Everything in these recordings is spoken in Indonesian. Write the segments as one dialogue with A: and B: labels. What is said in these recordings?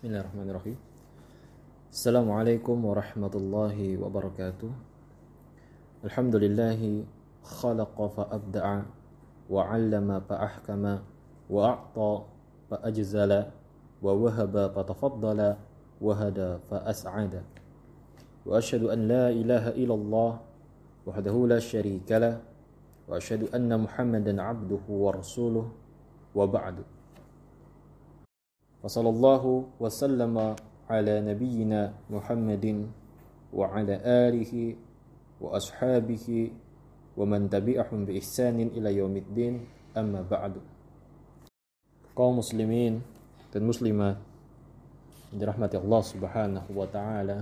A: Bismillahirrahmanirrahim. Assalamualaikum warahmatullahi wabarakatuh. Alhamdulillahi khalaqa fa abda'a wa 'allama fa ahkama wa a'ta fa ajzala wa wahaba fa tafaddala wa hada fa as'ada. Wa asyhadu an la ilaha illallah wahdahu la syarika lah wa asyhadu anna Muhammadan 'abduhu wa rasuluh wa ba'du. وصلى الله وسلم على نبينا محمد وعلى آله وأصحابه ومن تبعهم بإحسان إلى يوم الدين أما بعد kaum muslimin dan muslimat dirahmati Allah Subhanahu wa taala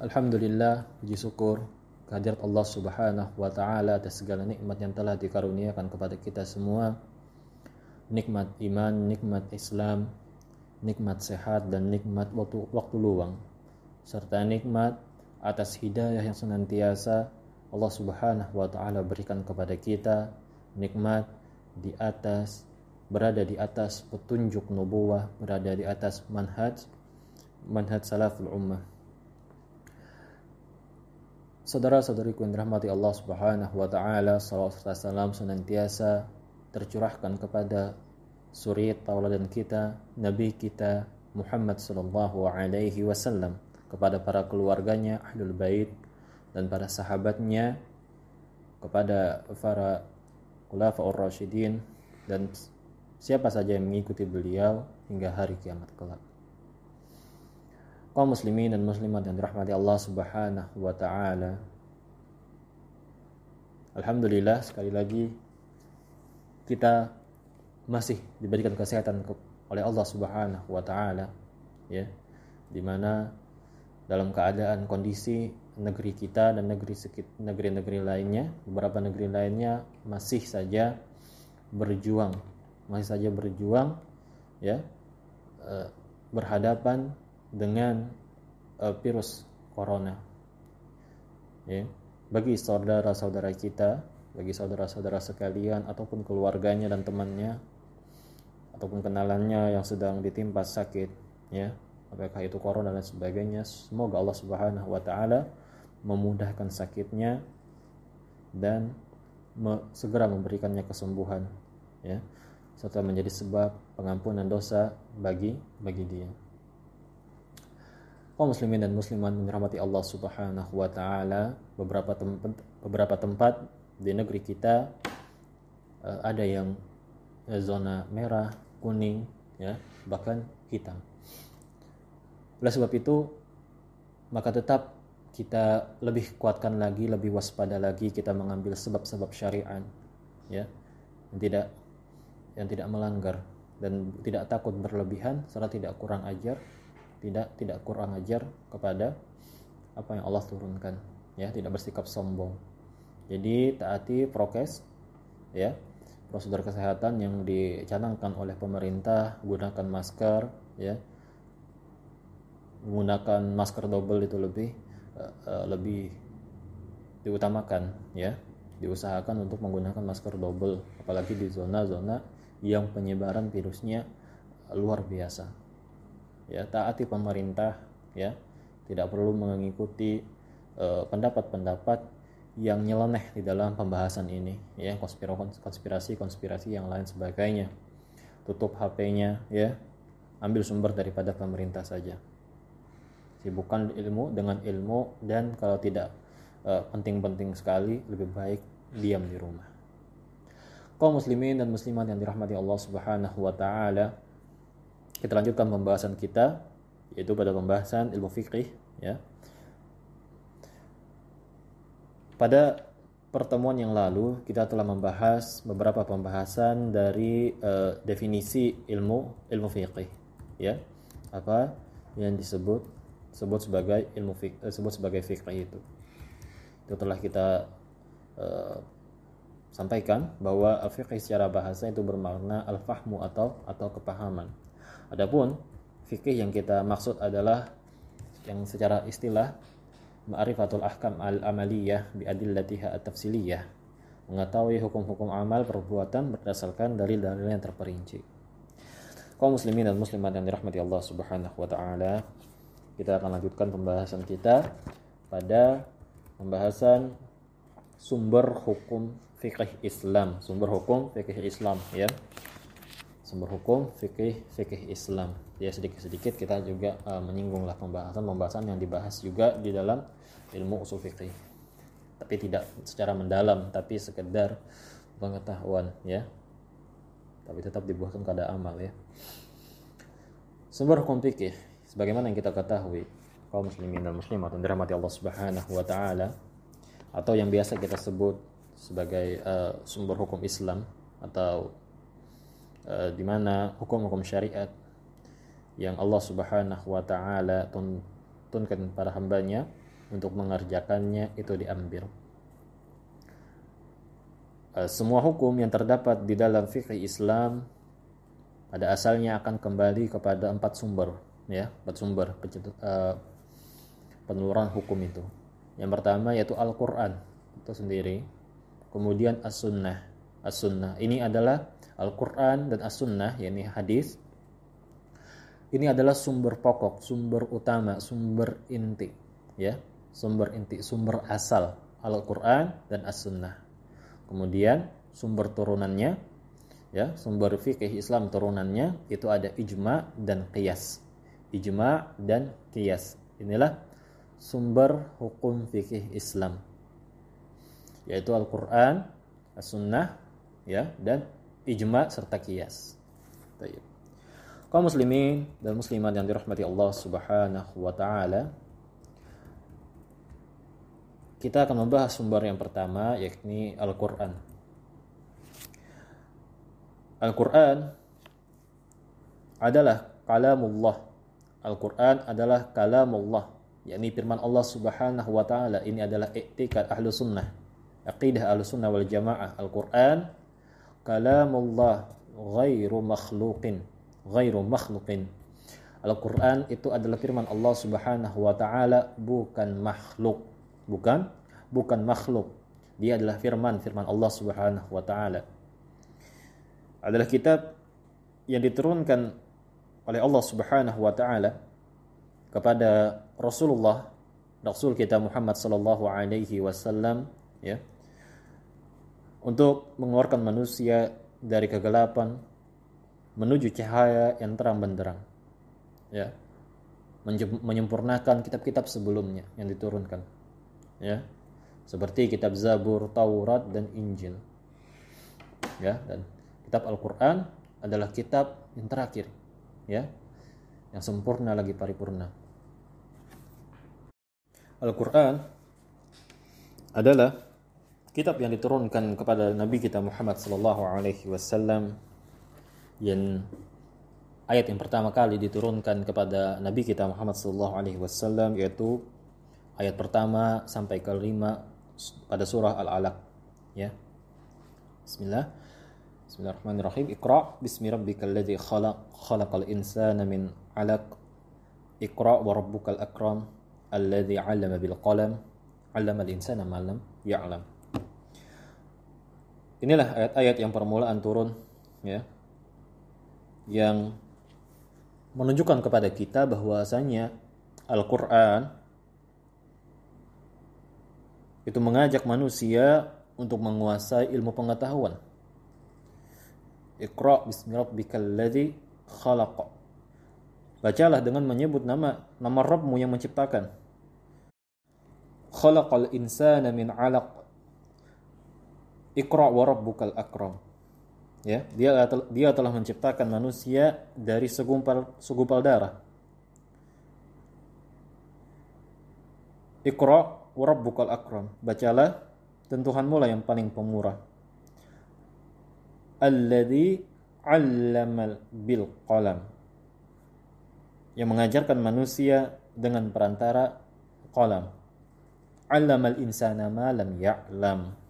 A: Alhamdulillah puji syukur kehadirat Allah Subhanahu wa taala atas segala nikmat yang telah dikaruniakan kepada kita semua nikmat iman, nikmat Islam, nikmat sehat dan nikmat waktu, waktu luang serta nikmat atas hidayah yang senantiasa Allah Subhanahu wa taala berikan kepada kita, nikmat di atas berada di atas petunjuk nubuah, berada di atas manhaj manhaj salaful ummah. Saudara-saudariku yang dirahmati Allah Subhanahu wa taala, salawat salam senantiasa tercurahkan kepada suri tauladan kita, nabi kita Muhammad sallallahu alaihi wasallam kepada para keluarganya ahlul bait dan para sahabatnya kepada para khulafaur rasyidin dan siapa saja yang mengikuti beliau hingga hari kiamat kelak. Kaum muslimin dan muslimat yang dirahmati Allah Subhanahu wa taala. Alhamdulillah sekali lagi kita masih diberikan kesehatan oleh Allah Subhanahu wa taala ya di mana dalam keadaan kondisi negeri kita dan negeri negeri-negeri lainnya beberapa negeri lainnya masih saja berjuang masih saja berjuang ya eh, berhadapan dengan eh, virus corona ya bagi saudara-saudara kita bagi saudara-saudara sekalian ataupun keluarganya dan temannya ataupun kenalannya yang sedang ditimpa sakit ya. Apakah itu corona dan sebagainya semoga Allah Subhanahu wa taala memudahkan sakitnya dan segera memberikannya kesembuhan ya serta menjadi sebab pengampunan dosa bagi bagi dia. Kaum muslimin dan muslimat dirahmati Allah Subhanahu wa taala beberapa tempat beberapa tempat di negeri kita eh, ada yang eh, zona merah kuning, ya, bahkan hitam. Oleh sebab itu, maka tetap kita lebih kuatkan lagi, lebih waspada lagi kita mengambil sebab-sebab syariat, ya, yang tidak yang tidak melanggar dan tidak takut berlebihan serta tidak kurang ajar, tidak tidak kurang ajar kepada apa yang Allah turunkan, ya, tidak bersikap sombong. Jadi taati prokes, ya, prosedur kesehatan yang dicanangkan oleh pemerintah gunakan masker ya. Menggunakan masker double itu lebih uh, lebih diutamakan ya. Diusahakan untuk menggunakan masker double apalagi di zona-zona yang penyebaran virusnya luar biasa ya. Taati pemerintah ya. Tidak perlu mengikuti pendapat-pendapat uh, pendapat -pendapat yang nyeleneh di dalam pembahasan ini ya konspirasi konspirasi yang lain sebagainya. Tutup HP-nya ya ambil sumber daripada pemerintah saja. Sibukkan ilmu dengan ilmu dan kalau tidak eh, penting-penting sekali lebih baik diam di rumah. Kaum muslimin dan muslimat yang dirahmati Allah Subhanahu wa taala kita lanjutkan pembahasan kita yaitu pada pembahasan ilmu fikih ya Pada pertemuan yang lalu kita telah membahas beberapa pembahasan dari uh, definisi ilmu ilmu fikih ya. Apa yang disebut sebut sebagai ilmu fikih uh, sebut sebagai fikih itu. Itu telah kita uh, sampaikan bahwa al-fiqh secara bahasa itu bermakna al-fahmu atau atau kepahaman. Adapun fikih yang kita maksud adalah yang secara istilah ma'rifatul ahkam al-amaliyah bi adillatiha at-tafsiliyah mengetahui hukum-hukum amal perbuatan berdasarkan dalil-dalil yang terperinci. kaum muslimin dan muslimat yang dirahmati Allah Subhanahu wa taala. Kita akan lanjutkan pembahasan kita pada pembahasan sumber hukum fikih Islam, sumber hukum fikih Islam ya. Sumber hukum fikih fikih Islam. Ya sedikit-sedikit kita juga uh, menyinggunglah pembahasan-pembahasan yang dibahas juga di dalam ilmu usul fikih. Tapi tidak secara mendalam, tapi sekedar pengetahuan ya tapi tetap dibuahkan kepada amal ya sumber hukum fikih sebagaimana yang kita ketahui kaum muslimin dan muslimat yang dirahmati Allah Subhanahu wa taala atau yang biasa kita sebut sebagai uh, sumber hukum Islam atau uh, di mana hukum-hukum syariat yang Allah Subhanahu wa taala tuntunkan para hambanya untuk mengerjakannya itu diambil. Eh, semua hukum yang terdapat di dalam fikih Islam pada asalnya akan kembali kepada empat sumber ya empat sumber uh, peneluran hukum itu. Yang pertama yaitu Al-Quran itu sendiri kemudian As-Sunnah. As-Sunnah ini adalah Al-Quran dan As-Sunnah yakni hadis ini adalah sumber pokok sumber utama sumber inti ya sumber inti sumber asal Al-Quran dan As-Sunnah Kemudian sumber turunannya ya, sumber fikih Islam turunannya itu ada ijma dan qiyas. Ijma dan qiyas. Inilah sumber hukum fikih Islam. Yaitu Al-Qur'an, As-Sunnah ya dan ijma serta qiyas. Baik. Kaum muslimin dan muslimat yang dirahmati Allah Subhanahu wa taala, kita akan membahas sumber yang pertama yakni Al-Qur'an. Al-Qur'an adalah kalamullah. Al-Qur'an adalah kalamullah, yakni firman Allah Subhanahu wa taala. Ini adalah i'tikad ahlu sunnah. Aqidah ahlu sunnah wal jamaah. Al-Qur'an kalamullah ghairu makhluqin. Ghairu makhluqin. Al-Quran itu adalah firman Allah subhanahu wa ta'ala bukan makhluk bukan bukan makhluk. Dia adalah firman firman Allah Subhanahu wa taala. Adalah kitab yang diturunkan oleh Allah Subhanahu wa taala kepada Rasulullah Rasul kita Muhammad sallallahu alaihi wasallam ya untuk mengeluarkan manusia dari kegelapan menuju cahaya yang terang benderang ya menyempurnakan kitab-kitab sebelumnya yang diturunkan ya seperti kitab Zabur, Taurat dan Injil. Ya, dan kitab Al-Qur'an adalah kitab yang terakhir, ya. Yang sempurna lagi paripurna. Al-Qur'an adalah kitab yang diturunkan kepada Nabi kita Muhammad sallallahu alaihi wasallam yang ayat yang pertama kali diturunkan kepada Nabi kita Muhammad sallallahu alaihi wasallam yaitu ayat pertama sampai ke lima pada surah Al-Alaq ya. Bismillah. Bismillahirrahmanirrahim. Iqra bismi rabbikal ladzi khalaq khalaqal insana min 'alaq. Iqra wa rabbukal akram alladzi 'allama bil qalam 'allamal insana ma lam ya'lam. Inilah ayat-ayat yang permulaan turun ya. Yang menunjukkan kepada kita bahwasanya Al-Qur'an itu mengajak manusia untuk menguasai ilmu pengetahuan. Iqra bismi rabbikal ladzi khalaq. Bacalah dengan menyebut nama nama Rabbmu yang menciptakan. Khalaqal insana min 'alaq. Iqra wa rabbukal akram. Ya, dia dia telah menciptakan manusia dari segumpal segumpal darah. Iqra warabbukal akram. Bacalah dan Tuhanmu lah yang paling pemurah. Alladhi 'allamal bil qalam. Yang mengajarkan manusia dengan perantara qalam. 'Allamal insana ma lam ya'lam.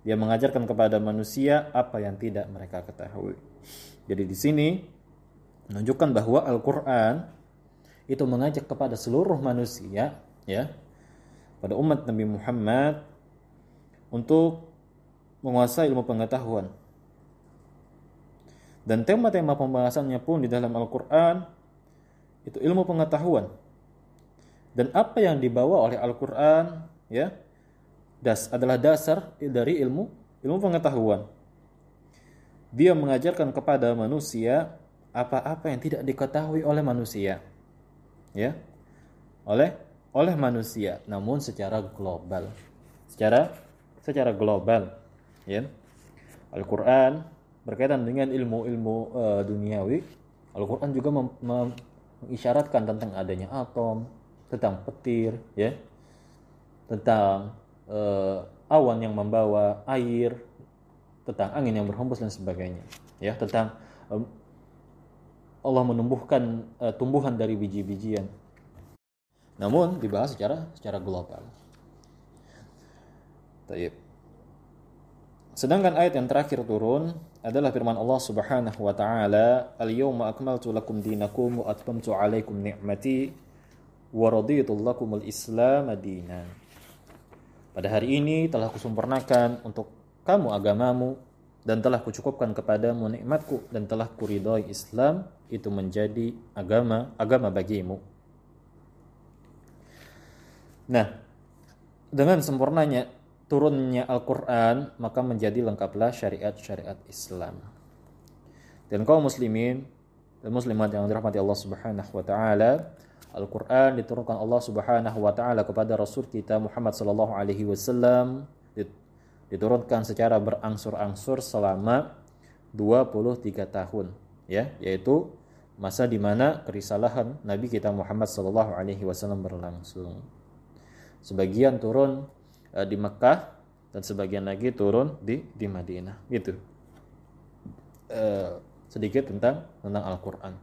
A: Dia mengajarkan kepada manusia apa yang tidak mereka ketahui. Jadi di sini menunjukkan bahwa Al-Qur'an itu mengajak kepada seluruh manusia ya pada umat Nabi Muhammad untuk menguasai ilmu pengetahuan. Dan tema-tema pembahasannya pun di dalam Al-Qur'an itu ilmu pengetahuan. Dan apa yang dibawa oleh Al-Qur'an ya das adalah dasar dari ilmu ilmu pengetahuan. Dia mengajarkan kepada manusia apa-apa yang tidak diketahui oleh manusia. Ya. Oleh oleh manusia, namun secara global. Secara secara global, ya. Al-Qur'an berkaitan dengan ilmu-ilmu uh, duniawi. Al-Qur'an juga mengisyaratkan tentang adanya atom, tentang petir, ya. Tentang uh, awan yang membawa air, tentang angin yang berhembus dan sebagainya. Ya, tentang um, Allah menumbuhkan uh, tumbuhan dari biji-bijian. Namun dibahas secara secara global. Taib. Sedangkan ayat yang terakhir turun adalah firman Allah Subhanahu wa taala, "Al-yawma akmaltu lakum dinakum wa atmamtu 'alaikum ni'mati wa raditu lakumul Islam dinan." Pada hari ini telah kusempurnakan untuk kamu agamamu dan telah kucukupkan kepadamu nikmatku dan telah kuridhoi Islam itu menjadi agama agama bagimu. Nah, dengan sempurnanya turunnya Al-Qur'an maka menjadi lengkaplah syariat-syariat Islam. Dan kaum muslimin dan muslimat yang dirahmati Allah Subhanahu wa taala, Al-Quran diturunkan Allah Subhanahu wa taala kepada Rasul kita Muhammad sallallahu alaihi wasallam diturunkan secara berangsur-angsur selama 23 tahun ya yaitu masa di mana kerisalahan Nabi kita Muhammad sallallahu alaihi wasallam berlangsung. Sebagian turun uh, di Mekah dan sebagian lagi turun di di Madinah gitu. Uh, sedikit tentang tentang Al-Qur'an.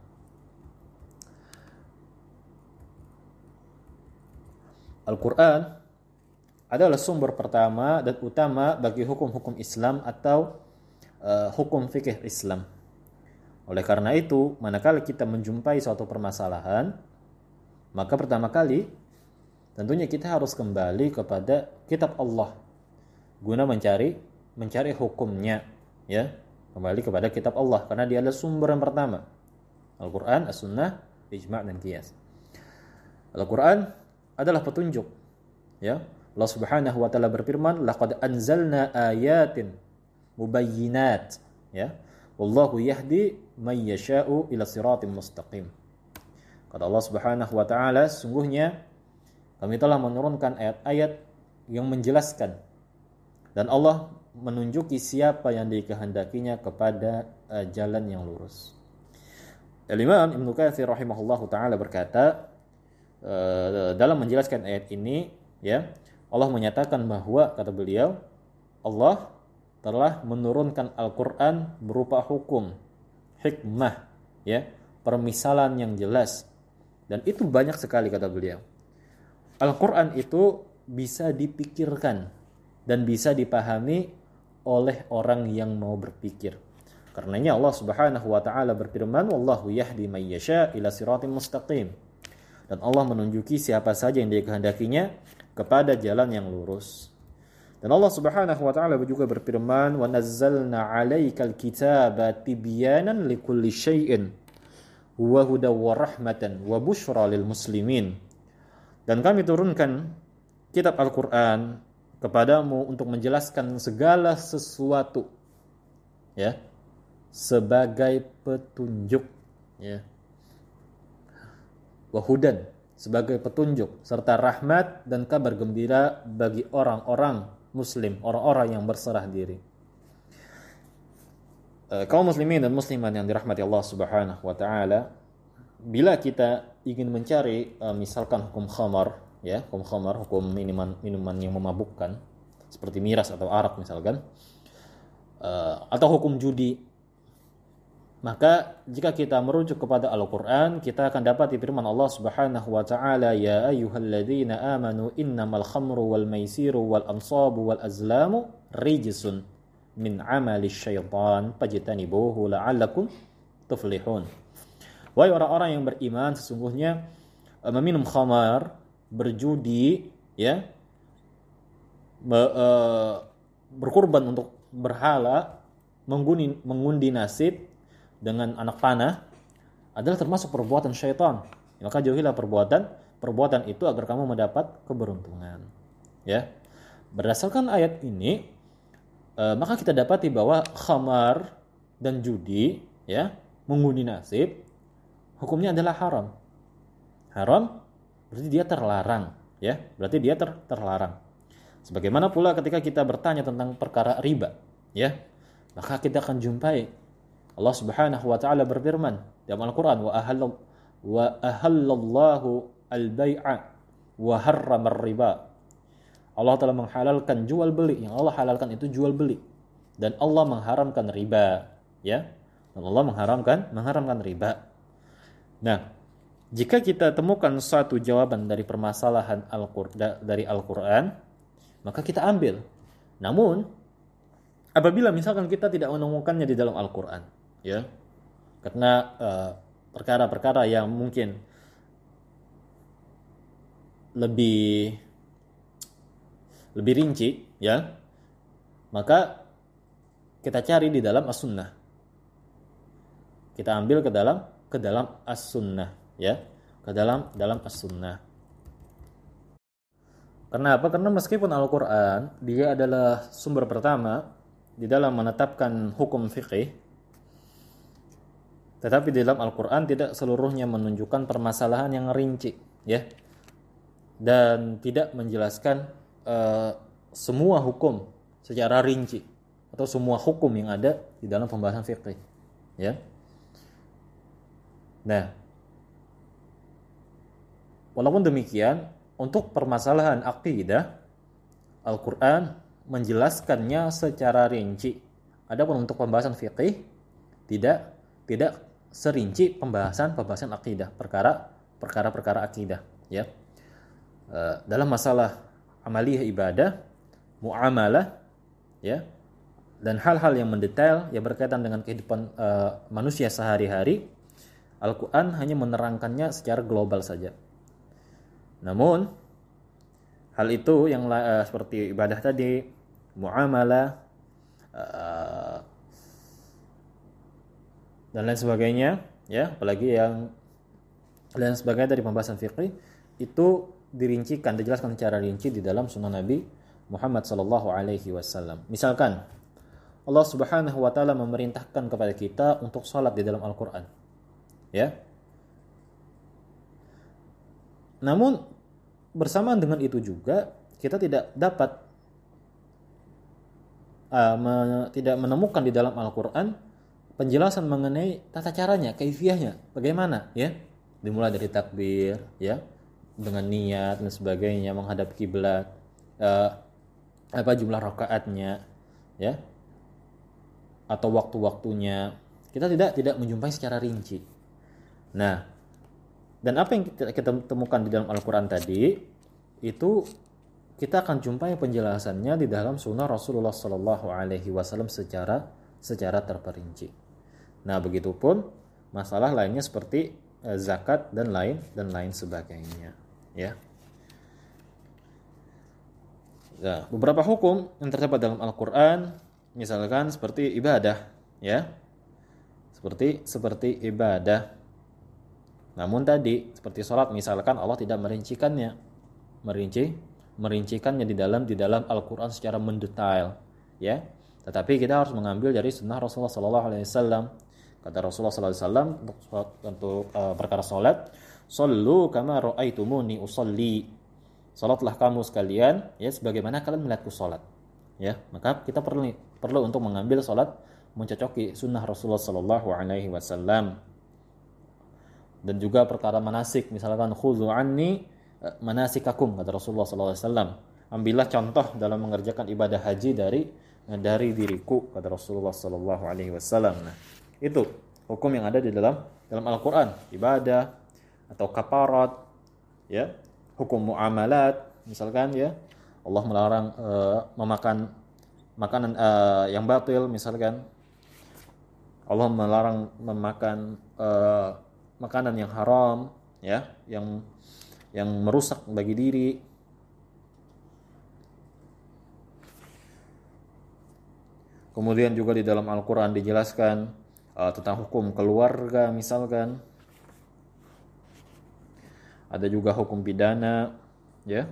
A: Al-Quran adalah sumber pertama dan utama bagi hukum-hukum Islam atau uh, hukum fikih Islam. Oleh karena itu, manakala kita menjumpai suatu permasalahan, maka pertama kali tentunya kita harus kembali kepada kitab Allah guna mencari mencari hukumnya, ya. Kembali kepada kitab Allah karena dia adalah sumber yang pertama. Al-Qur'an, As-Sunnah, Ijma' dan Qiyas. Al-Qur'an adalah petunjuk, ya Allah Subhanahu wa taala berfirman, "Laqad anzalna ayatin mubayyinat." Ya. Wallahu yahdi may yasha'u ila siratim mustaqim. Kata Allah Subhanahu wa taala, sungguhnya kami telah menurunkan ayat-ayat yang menjelaskan dan Allah menunjuki siapa yang dikehendakinya kepada uh, jalan yang lurus. Al-Imam Ibnu Katsir rahimahullahu taala berkata dalam menjelaskan ayat ini ya Allah menyatakan bahwa kata beliau Allah telah menurunkan Al-Qur'an berupa hukum, hikmah, ya, permisalan yang jelas. Dan itu banyak sekali kata beliau. Al-Qur'an itu bisa dipikirkan dan bisa dipahami oleh orang yang mau berpikir. Karenanya Allah Subhanahu wa taala berfirman, "Wallahu yahdi may yasha ila siratim mustaqim." Dan Allah menunjuki siapa saja yang dia kehendakinya kepada jalan yang lurus. Dan Allah Subhanahu wa taala juga berfirman, "Wa nazzalna 'alaikal kitaba tibyanan likulli syai'in wa hudaw wa rahmatan wa busyra lil muslimin." Dan kami turunkan kitab Al-Qur'an kepadamu untuk menjelaskan segala sesuatu ya sebagai petunjuk ya wahudan sebagai petunjuk serta rahmat dan kabar gembira bagi orang-orang muslim, orang-orang yang berserah diri. Eh, kaum muslimin dan muslimat yang dirahmati Allah Subhanahu wa taala, bila kita ingin mencari eh, misalkan hukum khamar, ya, hukum khamar, hukum minuman minuman yang memabukkan seperti miras atau arak misalkan, eh, atau hukum judi maka jika kita merujuk kepada Al-Quran, kita akan dapat firman Allah Subhanahu wa taala, "Ya ayyuhalladzina amanu innamal khamru wal maisiru wal ansabu wal azlamu rijsun min amali syaitan fajtanibuhu la'allakum tuflihun." Wahai orang-orang yang beriman, sesungguhnya eh, meminum khamar, berjudi, ya, eh, berkurban untuk berhala, mengundi, mengundi nasib dengan anak panah adalah termasuk perbuatan syaitan. Maka jauhilah perbuatan perbuatan itu agar kamu mendapat keberuntungan. Ya. Berdasarkan ayat ini, e, maka kita dapati bahwa khamar dan judi, ya, mengundi nasib, hukumnya adalah haram. Haram berarti dia terlarang, ya. Berarti dia ter terlarang. Sebagaimana pula ketika kita bertanya tentang perkara riba, ya, maka kita akan jumpai Allah Subhanahu wa taala berfirman dalam Al-Qur'an wa ahalla wa ahallallahu al-bai'a wa harrama riba Allah telah menghalalkan jual beli. Yang Allah halalkan itu jual beli. Dan Allah mengharamkan riba ya. Dan Allah mengharamkan mengharamkan riba. Nah jika kita temukan suatu jawaban dari permasalahan Al-Qur'an dari Al-Qur'an maka kita ambil. Namun apabila misalkan kita tidak menemukannya di dalam Al-Qur'an ya. Karena uh, perkara-perkara yang mungkin lebih lebih rinci ya maka kita cari di dalam as-sunnah. Kita ambil ke dalam ke dalam as-sunnah ya ke dalam dalam as-sunnah. Kenapa? Karena meskipun Al-Quran dia adalah sumber pertama di dalam menetapkan hukum fikih, tetapi di dalam Al-Quran tidak seluruhnya menunjukkan permasalahan yang rinci, ya, dan tidak menjelaskan uh, semua hukum secara rinci atau semua hukum yang ada di dalam pembahasan fikih, ya. Nah, walaupun demikian, untuk permasalahan akidah Al-Qur'an menjelaskannya secara rinci. Adapun untuk pembahasan fikih tidak tidak serinci pembahasan pembahasan akidah, perkara perkara-perkara akidah, ya. E, dalam masalah amaliyah ibadah, muamalah, ya, dan hal-hal yang mendetail yang berkaitan dengan kehidupan e, manusia sehari-hari, Al-Quran hanya menerangkannya secara global saja. Namun hal itu yang uh, seperti ibadah tadi, muamalah uh, dan lain sebagainya, ya, apalagi yang dan sebagainya dari pembahasan fikih itu dirincikan, dijelaskan secara rinci di dalam sunnah Nabi Muhammad Sallallahu Alaihi Wasallam. Misalkan Allah Subhanahu Wa Taala memerintahkan kepada kita untuk sholat di dalam Al-Quran, ya, namun bersamaan dengan itu juga kita tidak dapat uh, me, tidak menemukan di dalam Al-Qur'an penjelasan mengenai tata caranya, kaifiahnya, bagaimana ya. Dimulai dari takbir ya, dengan niat dan sebagainya menghadap kiblat uh, apa jumlah rakaatnya ya atau waktu-waktunya kita tidak tidak menjumpai secara rinci. Nah, dan apa yang kita, kita temukan di dalam Al-Quran tadi itu kita akan jumpai penjelasannya di dalam sunnah Rasulullah Sallallahu Alaihi Wasallam secara secara terperinci. Nah, begitupun masalah lainnya seperti eh, zakat dan lain dan lain sebagainya, ya. Nah, beberapa hukum yang terdapat dalam Al-Quran, misalkan seperti ibadah, ya, seperti seperti ibadah namun tadi seperti sholat misalkan Allah tidak merincikannya, merinci, merincikannya di dalam di dalam Al-Quran secara mendetail, ya. Tetapi kita harus mengambil dari sunnah Rasulullah Sallallahu Alaihi Wasallam. Kata Rasulullah Sallallahu Alaihi Wasallam untuk untuk uh, perkara sholat, Sallu kama ro'aitumuni usolli. Salatlah kamu sekalian ya sebagaimana kalian melihatku salat. Ya, maka kita perlu perlu untuk mengambil salat mencocoki sunnah Rasulullah Sallallahu Alaihi Wasallam dan juga perkara manasik misalkan khudhu anni eh, manasikakum kata Rasulullah SAW ambillah contoh dalam mengerjakan ibadah haji dari dari diriku kata Rasulullah Sallallahu Alaihi Wasallam nah itu hukum yang ada di dalam dalam Al-Quran. Ibadah atau kaparat ya. Hukum muamalat misalkan ya. Allah melarang uh, memakan makanan uh, yang batil misalkan. Allah melarang memakan uh, makanan yang haram ya. Yang yang merusak bagi diri. Kemudian juga di dalam Al-Qur'an dijelaskan uh, tentang hukum keluarga misalkan. Ada juga hukum pidana ya.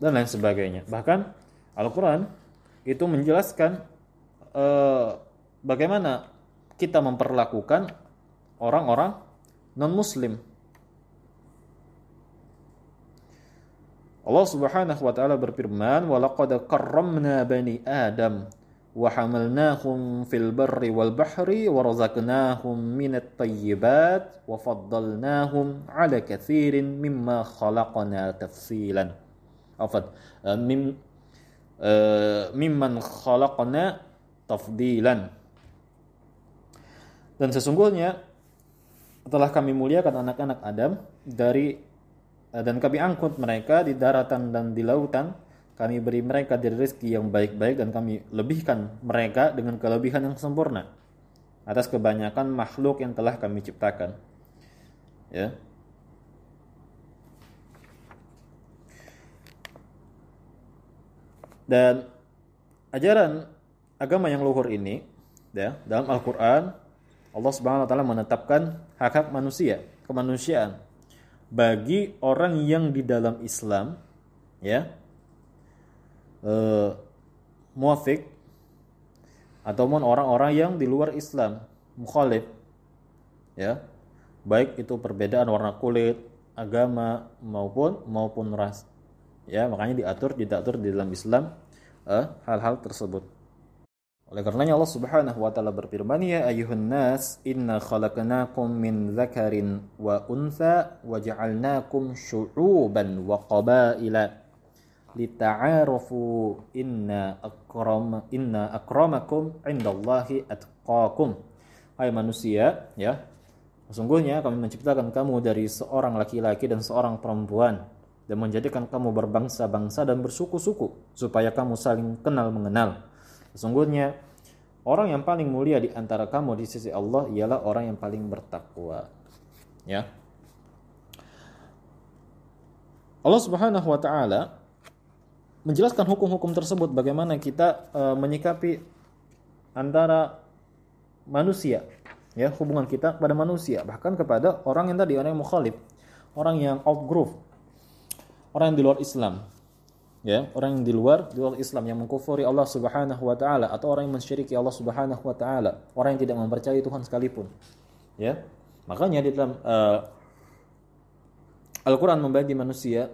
A: Dan lain sebagainya. Bahkan Al-Quran itu menjelaskan uh, bagaimana kita memperlakukan orang-orang non-muslim Allah Subhanahu wa taala berfirman, "Wa laqad karramna bani Adam wa hamalnahum fil barri wal bahri wa razaqnahum minat tayyibat wa faddalnahum 'ala katsirin mimma khalaqna tafsilan." Afad, uh, mim uh, mimman khalaqna tafdilan. Dan sesungguhnya telah kami muliakan anak-anak Adam dari Eh, dan kami angkut mereka di daratan dan di lautan. Kami beri mereka dari rezeki yang baik-baik dan kami lebihkan mereka dengan kelebihan yang sempurna atas kebanyakan makhluk yang telah kami ciptakan. Ya. Dan ajaran agama yang luhur ini ya dalam Al-Qur'an Allah Subhanahu wa taala menetapkan hak-hak manusia, kemanusiaan bagi orang yang di dalam Islam ya eh, muafik ataupun orang-orang yang di luar Islam mukhalif ya baik itu perbedaan warna kulit agama maupun maupun ras ya makanya diatur diatur di dalam Islam eh, hal-hal tersebut oleh karenanya Allah Subhanahu wa taala berfirman ya ayuhan nas inna khalaqnakum min dzakarin wa untha wa ja'alnakum syu'uban wa qabaila lita'arafu inna akram inna akramakum indallahi atqakum. Hai manusia ya sesungguhnya kami menciptakan kamu dari seorang laki-laki dan seorang perempuan dan menjadikan kamu berbangsa-bangsa dan bersuku-suku supaya kamu saling kenal mengenal Sesungguhnya orang yang paling mulia di antara kamu di sisi Allah ialah orang yang paling bertakwa. Ya. Allah Subhanahu wa taala menjelaskan hukum-hukum tersebut bagaimana kita e, menyikapi antara manusia ya hubungan kita pada manusia bahkan kepada orang yang tadi orang yang mukhalif orang yang out group orang yang di luar Islam ya orang yang di luar di luar Islam yang mengkufuri Allah Subhanahu wa taala atau orang yang mensyiriki Allah Subhanahu wa taala, orang yang tidak mempercayai Tuhan sekalipun. Ya. Makanya di dalam uh, Al-Qur'an membagi manusia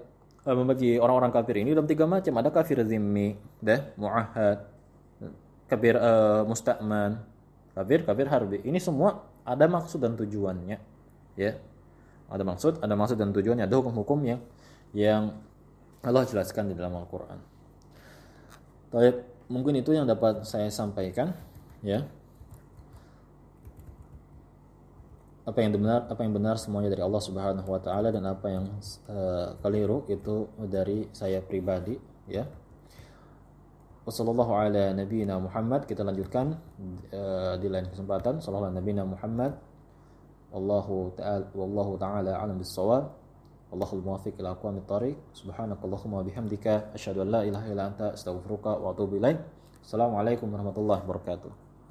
A: uh, membagi orang-orang kafir ini dalam tiga macam. Ada kafir zimmi, dah, muahad, kafir uh, musta'man, kafir kafir harbi. Ini semua ada maksud dan tujuannya. Ya. Ada maksud, ada maksud dan tujuannya, ada hukum-hukum yang Allah jelaskan di dalam Al-Quran. Baik, mungkin itu yang dapat saya sampaikan, ya. Apa yang benar, apa yang benar semuanya dari Allah Subhanahu wa taala dan apa yang uh, keliru itu dari saya pribadi, ya. Wassalamualaikum ala nabiyina Muhammad. Kita lanjutkan uh, di lain kesempatan. Sallallahu nabiyina Muhammad. Wallahu ta'ala wallahu ta'ala alam bis-shawab. Allahul muwafiq ila aqwamit thariq. Subhanakallahumma bihamdika asyhadu an la astaghfiruka wa atubu ilaik. Assalamualaikum warahmatullahi wabarakatuh.